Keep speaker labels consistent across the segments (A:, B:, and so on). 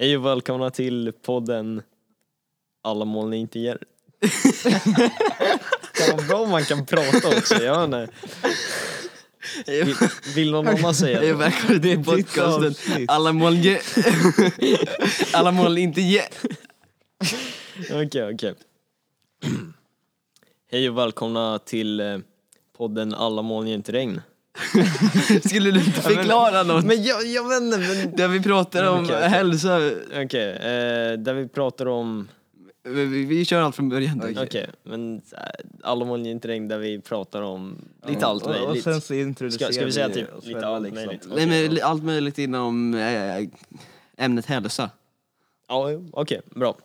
A: Hej och välkomna till podden Alla moln är inte. Kan vara bra man kan prata också, jag vet inte. Vill, vill någon annan säga det?
B: välkommen till podcasten Alla mål ge... Alla mål inte ge...
A: Okej, okej. Hej och välkomna till eh, podden Alla moln ger inte regn.
B: Skulle du inte förklara något?
A: Men jag, jag vet inte, men...
B: Där vi pratar om
A: okej.
B: hälsa.
A: Okej, eh, där vi pratar om...
B: Vi, vi, vi kör allt från början.
A: Okej,
B: Okay.
A: men inte regn där vi pratar om lite allt
C: och, och
A: möjligt.
C: sen så introducerar
A: Ska- ska vi säga typ lite allt
C: liksom.
A: möjligt?
B: Nej men allt möjligt inom äh, ämnet hälsa.
A: Ja, okej, bra.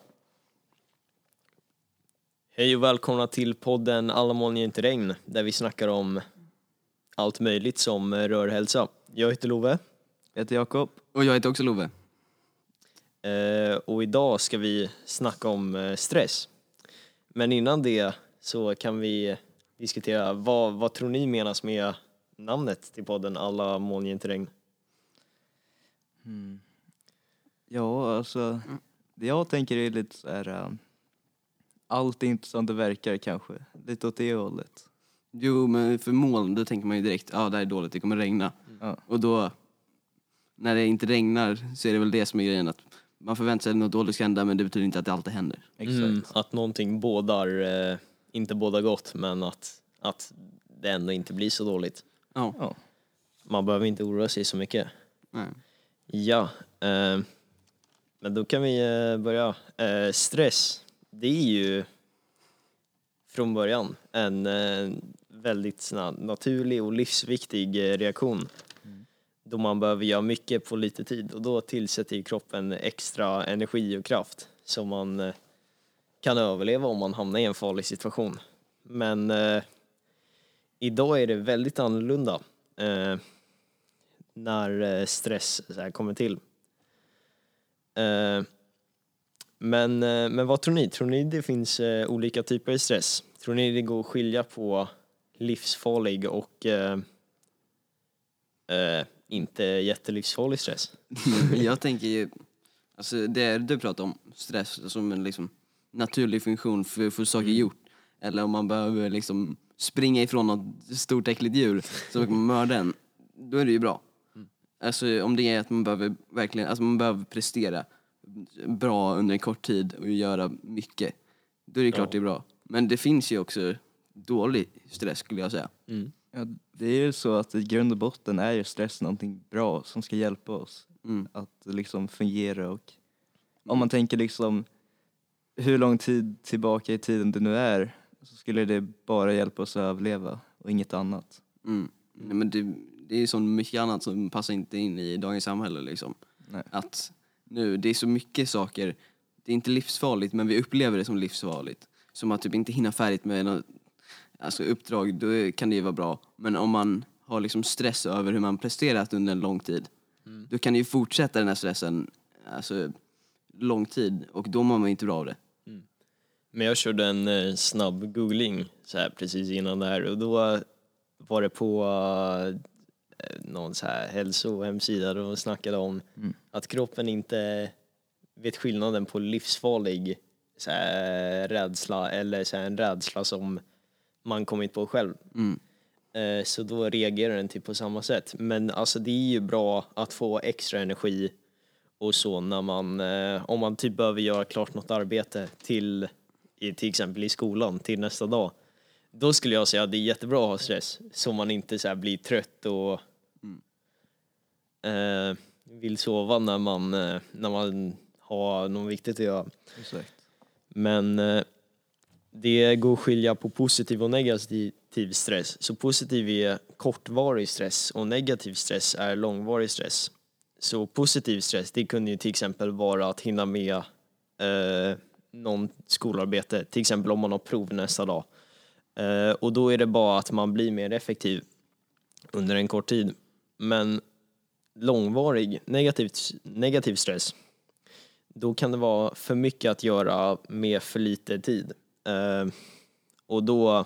A: Hej och välkomna till podden Alla moln inte regn, där vi snackar om allt möjligt som eh, rör hälsa. Jag heter Love
C: Jag heter Jakob.
B: Och jag heter också Love.
A: eh, och idag ska vi snacka om eh, stress. Men innan det så kan vi diskutera vad, vad tror ni menas med namnet till podden Alla moln inte regn?
C: Ja, alltså det jag tänker är lite så här. um, allt är inte som det verkar kanske. Lite åt det hållet.
B: Jo men för moln, då tänker man ju direkt, ja det här är dåligt, det kommer regna.
C: Ja.
B: Och då, när det inte regnar så är det väl det som är grejen att man förväntar sig att något dåligt ska hända men det betyder inte att det alltid händer.
C: Exakt.
A: Mm, att någonting bådar, eh, inte bådar gott, men att, att det ändå inte blir så dåligt.
B: Ja.
C: Ja.
A: Man behöver inte oroa sig så mycket.
B: Nej.
A: Ja, eh, men då kan vi eh, börja. Eh, stress, det är ju från början en eh, väldigt sån naturlig och livsviktig eh, reaktion. Då man behöver göra mycket på lite tid och då tillsätter ju kroppen extra energi och kraft så man eh, kan överleva om man hamnar i en farlig situation. Men eh, idag är det väldigt annorlunda. Eh, när eh, stress kommer till. Eh, Men, men vad tror ni? Tror ni det finns olika typer av stress? Tror ni det går att skilja på livsfarlig och eh, eh, inte jättelivsfarlig stress?
B: jag tänker ju, alltså det du pratar om, stress som en liksom naturlig funktion för att få saker gjort. Eller om man behöver liksom springa ifrån något stort äckligt djur så man kan mörda en, då är det ju bra. Alltså om det är att man behöver verkligen, alltså man behöver prestera bra under en kort tid och göra mycket, då är det klart
A: Ja.
B: det är bra. Men det finns ju också dålig stress skulle jag säga.
C: Ja, det är ju så att i grund och botten är ju stress någonting bra som ska hjälpa oss
B: Mm.
C: att liksom fungera och om man tänker liksom hur lång tid tillbaka i tiden det nu är så skulle det bara hjälpa oss att överleva och inget annat.
B: Mm. Nej, men det, det är så mycket annat som passar inte in i dagens samhälle liksom.
C: Nej.
B: Att nu, det är så mycket saker, det är inte livsfarligt men vi upplever det som livsfarligt. Som att typ inte hinna färdigt med något alltså uppdrag, då kan det ju vara bra. Men om man har liksom stress över hur man presterat under en lång tid, då kan det ju fortsätta den här stressen alltså, lång tid och då mår man inte bra av det.
A: Men jag körde en eh, snabb googling så här precis innan det här och då var det på eh, någon så här hälsohemsida de snackade om att kroppen inte vet skillnaden på livsfarlig så här, rädsla eller så här, en rädsla som man kommit på själv.
B: Mm.
A: Eh, Så då reagerar den typ på samma sätt. Men alltså det är ju bra att få extra energi och så när man, eh, om man typ behöver göra klart något arbete till, i, till exempel i skolan, till nästa dag. Då skulle jag säga att det är jättebra att ha stress så man inte så blir trött och eh, vill sova när man, eh, när man har något viktigt att göra.
C: Exakt.
A: Men det går att skilja på positiv och negativ stress. Så positiv är kortvarig stress och negativ stress är långvarig stress. Så positiv stress, det kunde ju till exempel vara att hinna med eh, någon skolarbete, till exempel om man har prov nästa dag. Eh, och då är det bara att man blir mer effektiv under en kort tid. Men långvarig negativ, negativ stress, då kan det vara för mycket att göra med för lite tid. Eh, och då...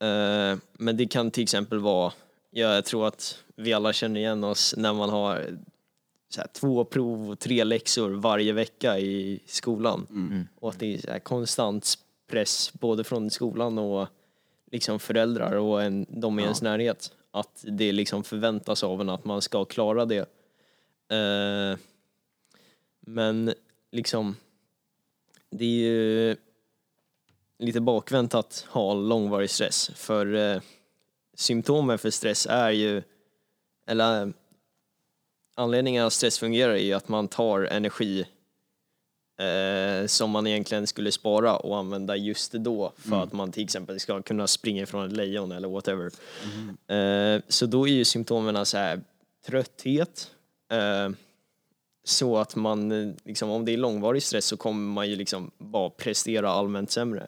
A: Eh, men det kan till exempel vara, ja, jag tror att vi alla känner igen oss när man har här, två prov och tre läxor varje vecka i skolan.
B: Mm.
A: Och att det är här, konstant press både från skolan och liksom föräldrar och en, de i
B: Ja.
A: ens närhet. Att det liksom förväntas av en att man ska klara det. Eh, men liksom, det är ju lite bakvänt att ha långvarig stress. För eh, symptomen för stress är ju, eller eh, anledningen att stress fungerar är ju att man tar energi eh, som man egentligen skulle spara och använda just då för att man till exempel ska kunna springa ifrån ett lejon eller whatever. Eh, så då är ju symptomen så här trötthet, eh, så att man, eh, liksom, om det är långvarig stress så kommer man ju liksom bara prestera allmänt sämre.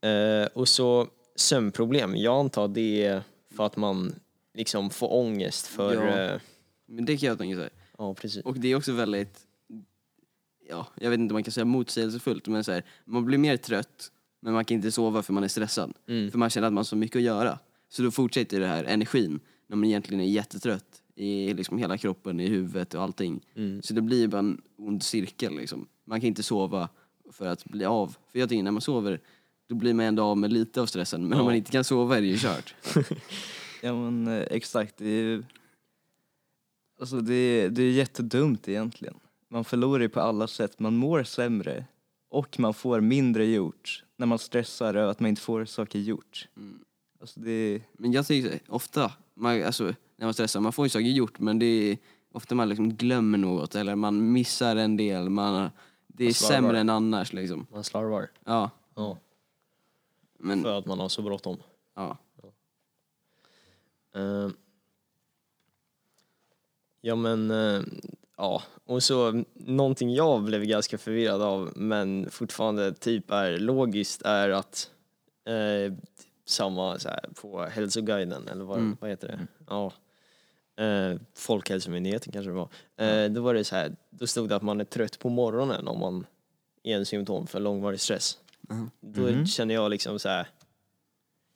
A: Eh, och så sömnproblem, jag antar det är för att man liksom får ångest för,
B: Ja.
A: eh,
B: Men det kan jag tänka sig.
A: ja precis.
B: Och det är också väldigt, ja, jag vet inte om man kan säga motsägelsefullt, men så här, man blir mer trött, men man kan inte sova för man är stressad.
A: Mm.
B: För man känner att man har så mycket att göra. Så då fortsätter det här energin, när man egentligen är jättetrött i liksom hela kroppen, i huvudet och allting.
A: Mm.
B: Så det blir bara en ond cirkel liksom. Man kan inte sova för att bli av. För jag tänker när man sover, då blir man ändå av med lite av stressen. Men om man inte kan sova är det ju kört.
C: Ja men eh, exakt, det är ju... Alltså det är, det är jättedumt egentligen. Man förlorar ju på alla sätt, man mår sämre och man får mindre gjort när man stressar över att man inte får saker gjort.
B: Mm.
C: Alltså det.
B: Men jag här, ofta, man, alltså, när man stressar, man får ju saker gjort men det är ofta man liksom glömmer något eller man missar en del. Man, det är
A: Man
B: sämre än annars liksom.
A: Man slarvar.
B: Ja,
A: Ja,
B: men
A: för att man har så bråttom.
B: ja.
A: Eh, ja men, eh, ja. Och så någonting jag blev ganska förvirrad av men fortfarande typ är logiskt är att eh, samma så här, på hälsoguiden eller vad,
B: Mm.
A: vad heter det? Ja. Eh, Folkhälsomyndigheten kanske det var. Eh, då var det så här, då stod det att man är trött på morgonen om man är en symptom för långvarig stress.
B: Mhm.
A: Då
C: Mhm.
A: känner jag liksom så här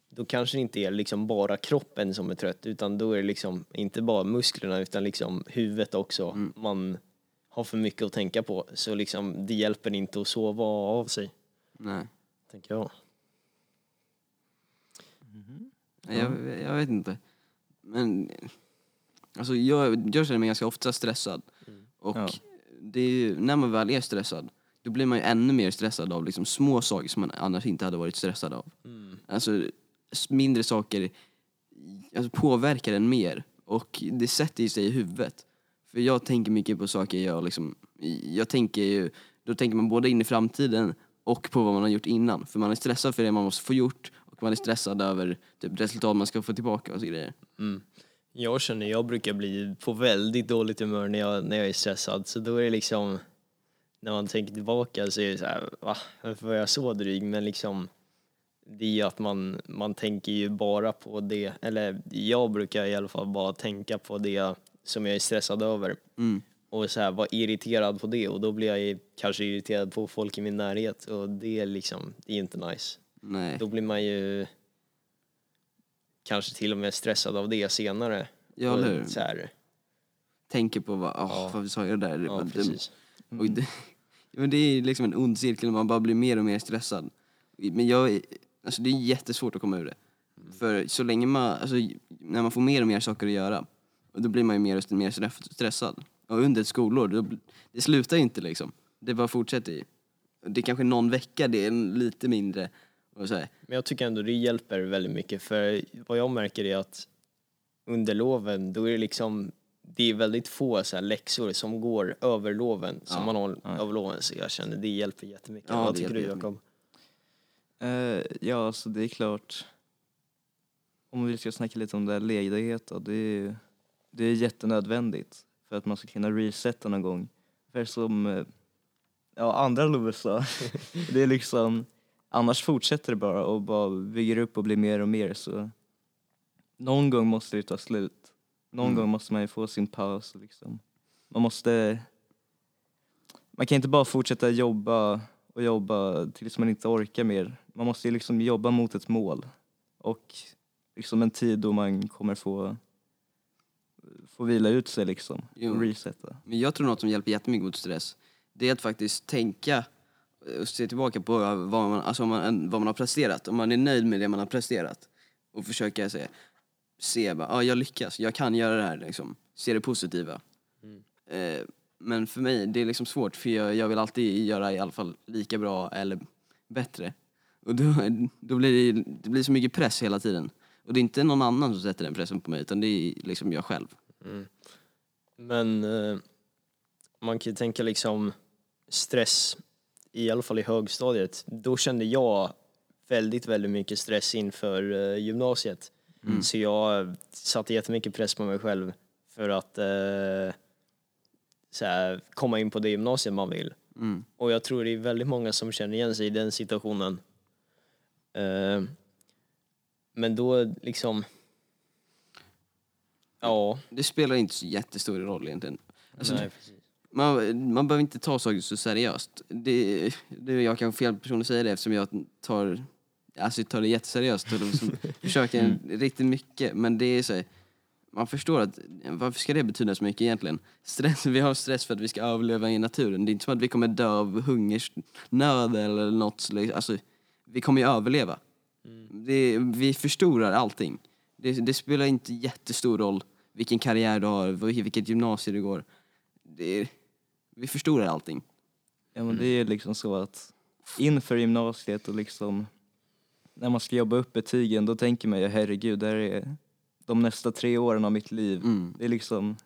A: då kanske det inte är liksom bara kroppen som är trött utan då är det liksom inte bara musklerna utan liksom huvudet också.
B: Mm.
A: Man har för mycket att tänka på så liksom det hjälper inte att sova av sig,
B: Nej.
A: tänker jag.
B: Nej, Jag, jag vet inte. Men alltså jag, jag känner mig ganska ofta stressad. Och
C: Ja.
B: det är, ju- när man väl är stressad, då blir man ju ännu mer stressad av liksom små saker som man annars inte hade varit stressad av. Alltså s- mindre saker alltså, påverkar en mer och det sätter sig i huvudet. För jag tänker mycket på saker jag liksom, jag tänker ju, då tänker man både in i framtiden och på vad man har gjort innan. För man är stressad för det man måste få gjort och man är stressad över typ, resultat man ska få tillbaka och så grejer.
A: Jag känner, jag brukar bli på väldigt dåligt humör när jag, när jag är stressad så då är det liksom när man tänker tillbaka så är det så här, va, varför var jag så dryg? Men liksom det är ju att man, man tänker ju bara på det, eller jag brukar i alla fall bara tänka på det som jag är stressad över
B: Mm.
A: och så här, vara irriterad på det och då blir jag ju kanske irriterad på folk i min närhet och det är liksom, det är inte nice.
B: Nej.
A: Då blir man ju kanske till och med stressad av det senare.
B: Ja, eller hur? Tänker på vad, åh,
A: Ja.
B: varför sa jag det där? Det
A: ja,
B: dumt. Och det, men det är liksom en ond cirkel, man bara blir mer och mer stressad. Men jag, alltså det är jättesvårt att komma ur det. För så länge man, alltså när man får mer och mer saker att göra, då blir man ju mer och mer stressad. Och under ett skolår, då, det slutar ju inte liksom. Det bara fortsätter ju. Det är kanske någon vecka, det är lite mindre. Och så här.
A: Men jag tycker ändå det hjälper väldigt mycket för vad jag märker är att under loven då är det liksom det är väldigt få så här läxor som går över loven som
B: Ja.
A: man har
C: Ja.
A: över loven så jag känner det hjälper jättemycket.
B: Ja,
A: vad tycker du Jakob?
C: Eh, ja, alltså det är klart. Om vi ska snacka lite om det här ledighet då, det är, det är jättenödvändigt för att man ska kunna resetta någon gång. För som eh, ja, andra Love sa, det är liksom, annars fortsätter det bara och bara bygger upp och blir mer och mer så någon gång måste det ta slut. Någon
B: Mm.
C: gång måste man ju få sin paus liksom. Man måste, man kan inte bara fortsätta jobba och jobba tills man inte orkar mer. Man måste ju liksom jobba mot ett mål och liksom en tid då man kommer få få vila ut sig liksom
B: Jo.
C: och resetta.
B: Men jag tror något som hjälper jättemycket mot stress, det är att faktiskt tänka och se tillbaka på vad man, alltså vad man, vad man har presterat. Om man är nöjd med det man har presterat och försöka se, se bara, ja jag lyckas, jag kan göra det här liksom. Se det positiva. Eh, men för mig, det är liksom svårt för jag, jag vill alltid göra i alla fall lika bra eller bättre. Och då, då blir det, det blir så mycket press hela tiden. Och det är inte någon annan som sätter den pressen på mig utan det är liksom jag själv.
A: Men eh, man kan ju tänka liksom stress, i alla fall i högstadiet. Då kände jag väldigt, väldigt mycket stress inför eh, gymnasiet. Så jag satte jättemycket press på mig själv för att eh, så här, komma in på det gymnasiet man vill.
B: Mm.
A: Och jag tror det är väldigt många som känner igen sig i den situationen. Eh, men då liksom... Ja,
B: Det spelar inte så jättestor roll egentligen. Alltså,
A: nej,
B: man, man behöver inte ta saker så seriöst. Det, det, jag kanske fel person att säga det eftersom jag tar, alltså, tar det jätteseriöst och liksom försöker riktigt mycket. Men det är så här, man förstår att varför ska det betyda så mycket egentligen? Stress, vi har stress för att vi ska överleva i naturen. Det är inte som att vi kommer dö av hungersnöd eller något. så- Alltså, vi kommer ju överleva. Det, vi förstorar allting. Det, det spelar inte jättestor roll vilken karriär du har, vilket gymnasium du går. Det vi förstorar allting.
C: Ja men det är liksom så att inför gymnasiet och liksom när man ska jobba upp betygen då tänker man ju herregud, det här är de nästa tre åren av mitt liv.
B: Mm.
C: Det är liksom,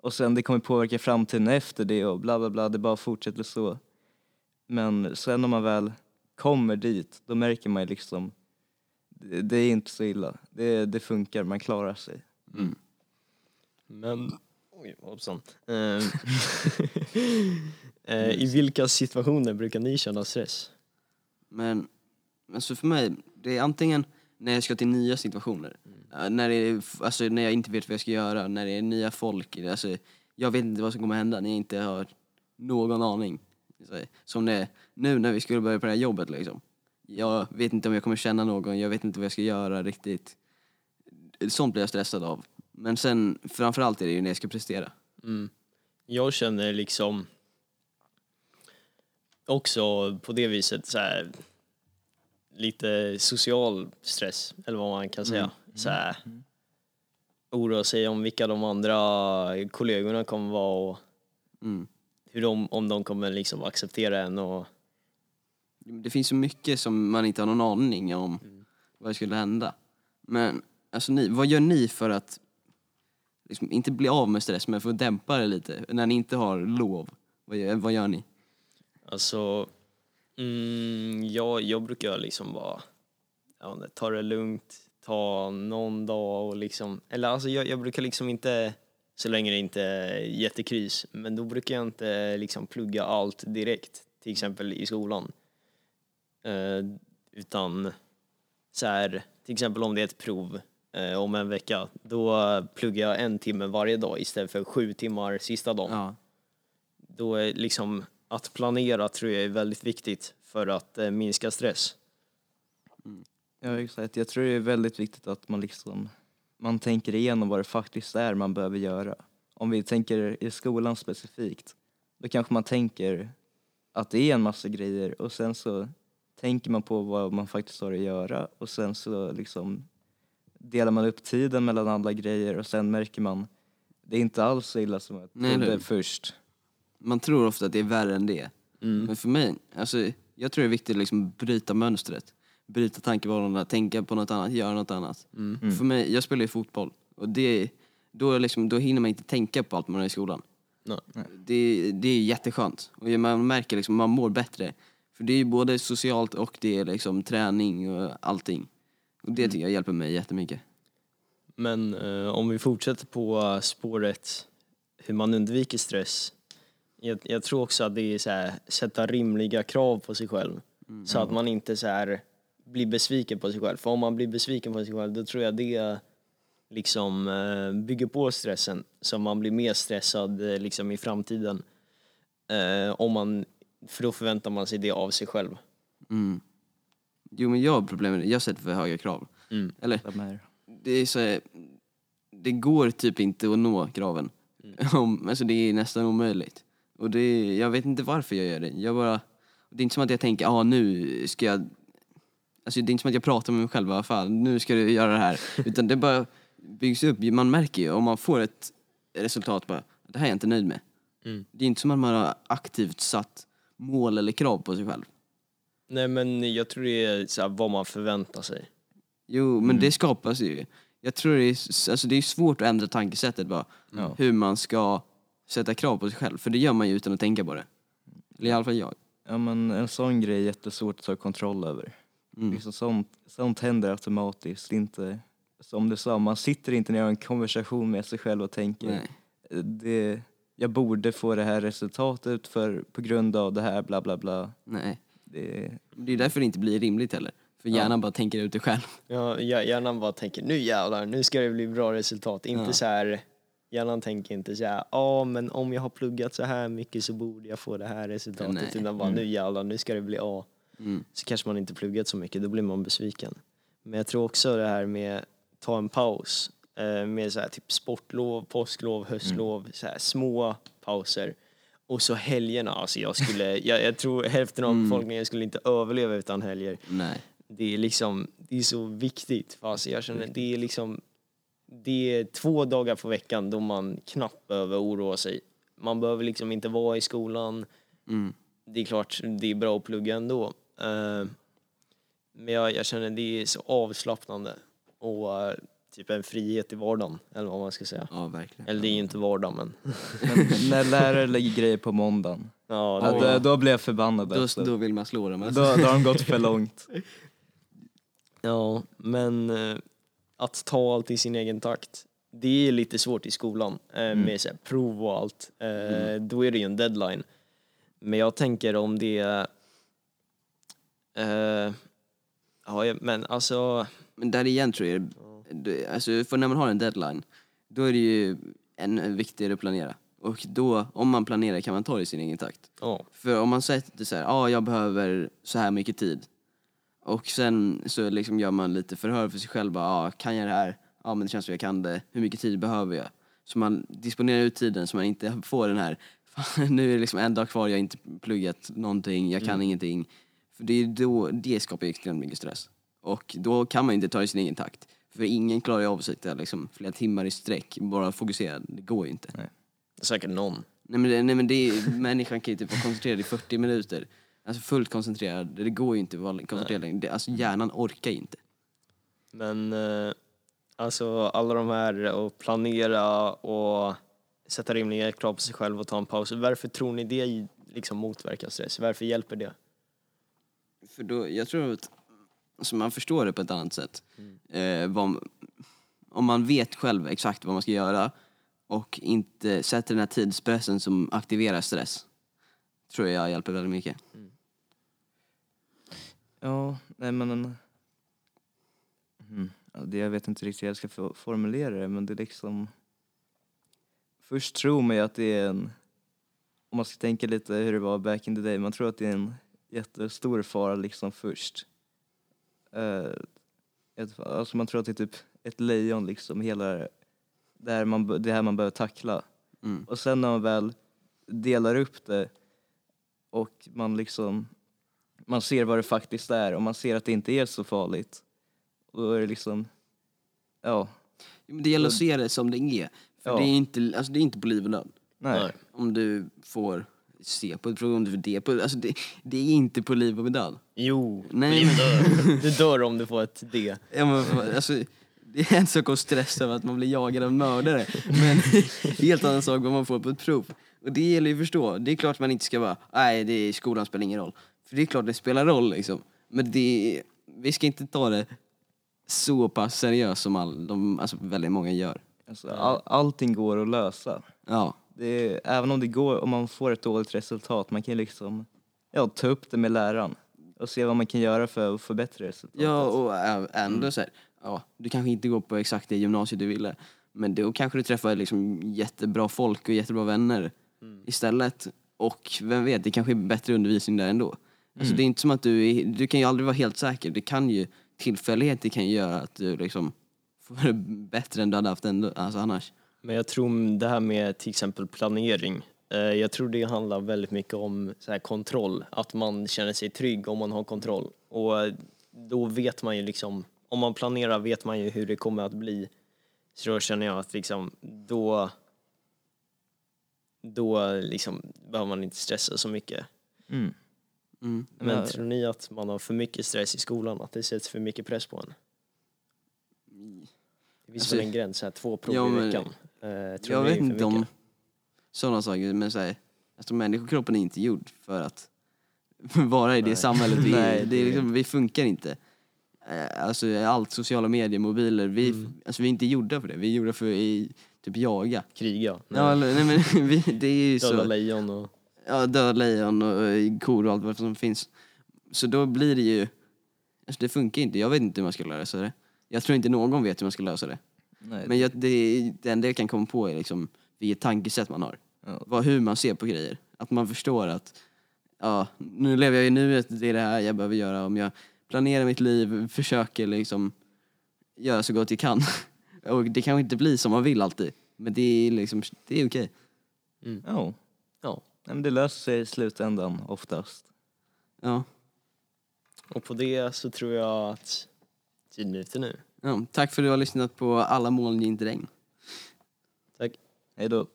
C: och sen det kommer påverka framtiden efter det och bla bla bla, det bara fortsätter så. Men sen när man väl kommer dit, då märker man ju liksom, det, det är inte så illa. Det, det funkar, man klarar sig.
B: Mm.
A: Men, oj hoppsan. Eh, eh, I vilka situationer brukar ni känna stress?
B: Men alltså för mig, det är antingen när jag ska till nya situationer. mm. När, det är, alltså, när jag inte vet vad jag ska göra, när det är nya folk. Alltså, jag vet inte vad som kommer hända när jag inte har någon aning. Alltså, som det, nu när vi skulle börja på det här jobbet liksom. Jag vet inte om jag kommer känna någon, jag vet inte vad jag ska göra riktigt. Sånt blir jag stressad av. Men sen framförallt är det ju när jag ska prestera.
A: Mm. Jag känner liksom också på det viset så här, lite social stress, eller vad man kan säga. Så här, oroa sig om vilka de andra kollegorna kommer vara och
B: Mm.
A: hur de, om de kommer liksom acceptera en och
B: Det finns så mycket som man inte har någon aning om vad det skulle hända. Men alltså ni, vad gör ni för att liksom, inte bli av med stress men för att dämpa det lite när ni inte har lov? Vad gör, vad gör ni?
A: Alltså, mm, jag, jag brukar liksom bara ja, ta det lugnt, ta någon dag och liksom, eller alltså jag, jag brukar liksom inte, så länge det inte är jättekris, men då brukar jag inte liksom plugga allt direkt, till exempel i skolan. Eh, utan så här, till exempel om det är ett prov eh, om en vecka, då pluggar jag en timme varje dag istället för sju timmar sista dagen
B: Ja.
A: då är liksom att planera tror jag är väldigt viktigt för att eh, minska stress.
C: Ja exakt, jag tror det är väldigt viktigt att man liksom man tänker igenom vad det faktiskt är man behöver göra. Om vi tänker i skolan specifikt, då kanske man tänker att det är en massa grejer och sen så tänker man på vad man faktiskt har att göra och sen så liksom delar man upp tiden mellan alla grejer och sen märker man det är inte alls så illa som jag trodde
B: nej.
C: först.
B: Man tror ofta att det är värre än det.
A: Mm.
B: Men för mig, alltså, jag tror det är viktigt att liksom bryta mönstret. Bryta tankebanorna, tänka på något annat, göra något annat.
A: Mm.
B: För mig, jag spelar ju fotboll och det, då, liksom, då hinner man inte tänka på allt man har i skolan.
A: Nej.
B: Det, det är jätteskönt. Och man märker liksom, man mår bättre. För det är ju både socialt och det är liksom träning och allting. Och det tycker jag hjälper mig jättemycket.
A: Men eh, om vi fortsätter på spåret hur man undviker stress. Jag, jag tror också att det är så här, sätta rimliga krav på sig själv. Så att man inte så här blir besviken på sig själv. För om man blir besviken på sig själv då tror jag det liksom eh, bygger på stressen. Så man blir mer stressad eh, liksom i framtiden. Eh, om man, för då förväntar man sig det av sig själv.
B: Mm. Jo men jag har problem med det, jag sätter för höga krav.
A: Mm.
B: Eller
C: De här.
B: det är så här, det går typ inte att nå kraven. Om, alltså det är nästan omöjligt. Och det, jag vet inte varför jag gör det. Jag bara, det är inte som att jag tänker, ah, nu ska jag... Alltså det är inte som att jag pratar med mig själv, vad fan, nu ska du göra det här. Utan det bara byggs upp. Man märker ju, om man får ett resultat bara, det här är jag inte nöjd med.
A: Mm.
B: Det är inte som att man har aktivt satt mål eller krav på sig själv.
A: Nej men jag tror det är så här, vad man förväntar sig.
B: Jo, men det skapas ju. Jag tror det är, alltså det är svårt att ändra tankesättet bara.
C: Ja.
B: Hur man ska sätta krav på sig själv. För det gör man ju utan att tänka på det. Eller i alla fall jag.
C: Ja men en sån grej är jättesvårt att ta kontroll över.
B: Mm.
C: Liksom sånt, sånt händer automatiskt, inte som du sa, man sitter inte ner och har en konversation med sig själv och tänker
B: Nej.
C: det, jag borde få det här resultatet för, på grund av det här bla bla bla.
B: Nej.
C: Det,
B: Det är därför det inte blir rimligt heller. För hjärnan bara tänker ut det själv.
A: Ja, hj- hjärnan bara tänker nu jävlar, nu ska det bli bra resultat. Inte
B: Ja.
A: så här, hjärnan tänker inte så här, ja men om jag har pluggat så här mycket så borde jag få det här resultatet.
B: Nej.
A: Utan bara nu jävlar, nu ska det bli A.
B: Mm.
A: Så kanske man inte pluggat så mycket, då blir man besviken. Men jag tror också det här med ta en paus. Eh, med så här typ sportlov, påsklov, höstlov, så här små pauser. Och så helgerna, alltså jag skulle, jag, jag tror hälften av befolkningen skulle inte överleva utan helger
B: Nej.
A: det är liksom, det är så viktigt. För alltså jag känner, det är liksom, det är två dagar på veckan då man knappt behöver oroa sig. Man behöver liksom inte vara i skolan.
B: Mm.
A: Det är klart, det är bra att plugga ändå. Eh, men jag, jag känner det är så avslappnande och eh, typ en frihet i vardagen, eller vad man ska säga.
B: Ja, verkligen.
A: Eller det är ju inte vardag men.
C: men när lärare lägger grejer på måndagen,
A: Ja, det,
C: då, då blir jag förbannad.
B: Då, då vill man slå dem. Alltså.
C: Då, då har de gått för långt.
A: ja men eh, att ta allt i sin egen takt. Det är lite svårt i skolan eh, med så här, prov och allt. Eh, Då är det ju en deadline. Men jag tänker om det är... Eh, ja, men alltså...
B: Men där igen tror jag, det- alltså, för när man har en deadline, då är det ju än viktigare att planera. Och då, om man planerar kan man ta det i sin egen takt.
A: Ja,
B: För om man sätter så här, ja ah, jag behöver så här mycket tid. Och sen så liksom gör man lite förhör för sig själv, bara, ah, kan jag det här? Ja men det känns som jag kan det. Hur mycket tid behöver jag? Så man disponerar ut tiden så man inte får den här, fan, nu är det liksom en dag kvar, jag har inte pluggat någonting, jag kan ingenting. För det är då, det skapar ju extremt mycket stress. Och då kan man inte ta i sin egen takt. För ingen klarar ju av sitta liksom flera timmar i sträck, bara fokuserad. Det går ju inte.
A: säkert någon.
B: Nej men, det, nej, men det är, människan kan ju typ vara koncentrerad i 40 minuter. Alltså fullt koncentrerad, det går ju inte att vara koncentrerad längre. Det, alltså hjärnan orkar ju inte.
A: Men eh, alltså alla de här att planera och sätta rimliga krav på sig själv och ta en paus. Varför tror ni det liksom motverkar stress? Varför hjälper det?
B: För då, jag tror att alltså man förstår det på ett annat sätt. Eh, vad, om man vet själv exakt vad man ska göra och inte sätter den här tidspressen som aktiverar stress. Tror jag hjälper väldigt mycket.
C: Ja, nej men... En... Mm. Ja, det, jag vet inte riktigt hur jag ska formulera det, men det är liksom... Först tror man ju att det är en... Om man ska tänka lite hur det var back in the day, man tror att det är en jättestor fara liksom först. Uh, ett, alltså man tror att det är typ ett lejon liksom, hela det här man, det här man behöver tackla.
B: Mm.
C: Och sen när man väl delar upp det och man liksom man ser vad det faktiskt är och man ser att det inte är så farligt. Och då är det liksom, ja,
B: Men Det gäller att se det som det är. För
C: Ja.
B: det, är inte, alltså det är inte på liv och död.
C: nej.
B: Om du får se på ett program, om du får det på, alltså det, det är inte på liv och död.
A: Jo,
B: Nej,
A: du dör. Du dör om du får ett D.
B: Ja, men, alltså, det är en sak att stressa över att man blir jagad av mördare, men helt annan sak vad man får på ett prov. Och det gäller ju att förstå. Det är klart man inte ska bara, nej det är, skolan spelar ingen roll. För det är klart det spelar roll liksom. Men det, vi ska inte ta det så pass seriöst som all, de, alltså, väldigt många gör.
C: Alltså, all, allting går att lösa.
B: Ja,
C: är, även om det går, om man får ett dåligt resultat, man kan liksom ja, ta upp det med läraren och se vad man kan göra för att förbättra resultatet.
B: ja och ändå så här, ja, du kanske inte går på exakt det gymnasiet du ville. Men då kanske du träffar liksom jättebra folk och jättebra vänner istället. Och vem vet, det kanske är bättre undervisning där ändå. Alltså det är inte som att du, är, du kan ju aldrig vara helt säker. Det kan ju, tillfälligheter kan ju göra att du liksom få det bättre än du hade haft ändå, alltså annars.
A: Men jag tror det här med till exempel planering, eh, jag tror det handlar väldigt mycket om så här kontroll, att man känner sig trygg om man har kontroll. Och eh, då vet man ju liksom, om man planerar vet man ju hur det kommer att bli. Så då känner jag att liksom, då, då liksom behöver man inte stressa så mycket.
C: Mm.
B: Mm.
A: Men
C: Ja.
A: tror ni att man har för mycket stress i skolan, att det sätts för mycket press på en? Det finns
B: Alltså,
A: väl en gräns här, två prov
B: ja,
A: i veckan. Eh, tror
B: Jag vet inte om sådana saker, men så här, alltså människokroppen är inte gjord för att vara i det
A: Nej.
B: samhället vi
C: Nej,
B: är. Det är liksom, vi funkar inte. Eh, Alltså allt sociala medier, mobiler, vi,
A: Mm.
B: alltså, vi är inte gjorda för det. Vi är gjorda för att typ jaga.
A: Kriga?
B: Ja, eller, nej, men, vi, det är ju så.
A: lejon och...
B: Ja, döda lejon och eh, kor och allt vad som finns. Så då blir det ju, alltså det funkar inte. Jag vet inte hur man ska lösa det. Jag tror inte någon vet hur man ska lösa det.
C: Nej,
B: Men jag, det, det enda jag kan komma på är liksom vilket tankesätt man har.
C: Ja.
B: Vad, hur man ser på grejer. Att man förstår att ja, nu lever jag i nuet, det är det här jag behöver göra. Om jag planerar mitt liv, försöker liksom göra så gott jag kan. Och det kanske inte blir som man vill alltid. Men det är liksom, det är okej.
C: Ja.
A: Ja.
C: Nej, men det löser sig i slutändan oftast.
B: Ja.
A: Och på det så tror jag att tiden är ute nu.
B: Ja, tack för att du har lyssnat på Alla moln inte regn.
A: Tack.
C: Hej då.